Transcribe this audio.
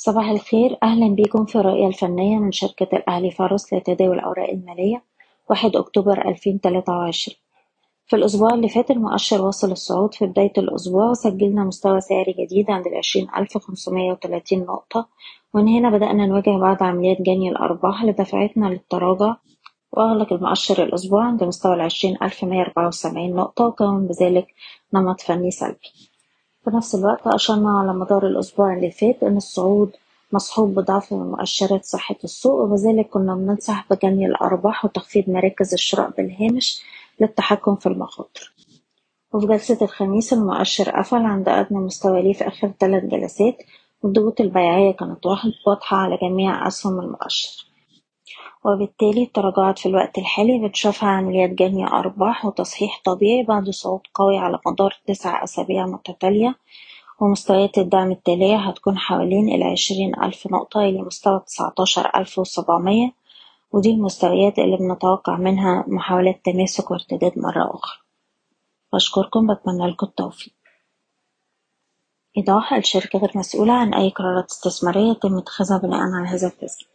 صباح الخير. أهلا بيكم في الرؤية الفنية من شركة الأهلي فارس لتداول الأوراق المالية واحد أكتوبر ألفين تلاتة وعشرين في الأسبوع اللي فات المؤشر وصل الصعود في بداية الأسبوع وسجلنا مستوى سعري جديد عند العشرين ألف خمسمية وتلاتين نقطة. ومن هنا بدأنا نواجه بعض عمليات جني الأرباح اللي دفعتنا للتراجع وأغلق المؤشر الأسبوع عند مستوى العشرين ألف مية أربعة وسبعين نقطة وكون بذلك نمط فني سلبي. في نفس الوقت أشرنا على مدار الأسبوع اللي فات إن الصعود مصحوب بضعف من مؤشرات صحة السوق وبذلك كنا بننصح بجني الأرباح وتخفيض مراكز الشراء بالهامش للتحكم في المخاطر. وفي جلسة الخميس المؤشر قفل عند أدنى مستوى ليه في آخر ثلاث جلسات والضغوط البيعية كانت واضحة على جميع أسهم المؤشر. وبالتالي التراجعات في الوقت الحالي بتشوفها عمليات جني أرباح وتصحيح طبيعي بعد صعود قوي على مدار تسع أسابيع متتالية ومستويات الدعم التالية هتكون حوالين العشرين ألف نقطة إلى مستوى تسعتاشر ألف وسبعمية ودي المستويات اللي بنتوقع منها محاولات تماسك وارتداد مرة أخرى. بشكركم بتمنى لكم التوفيق. إيضاح الشركة غير مسؤولة عن أي قرارات استثمارية يتم اتخاذها بناء على هذا التسجيل.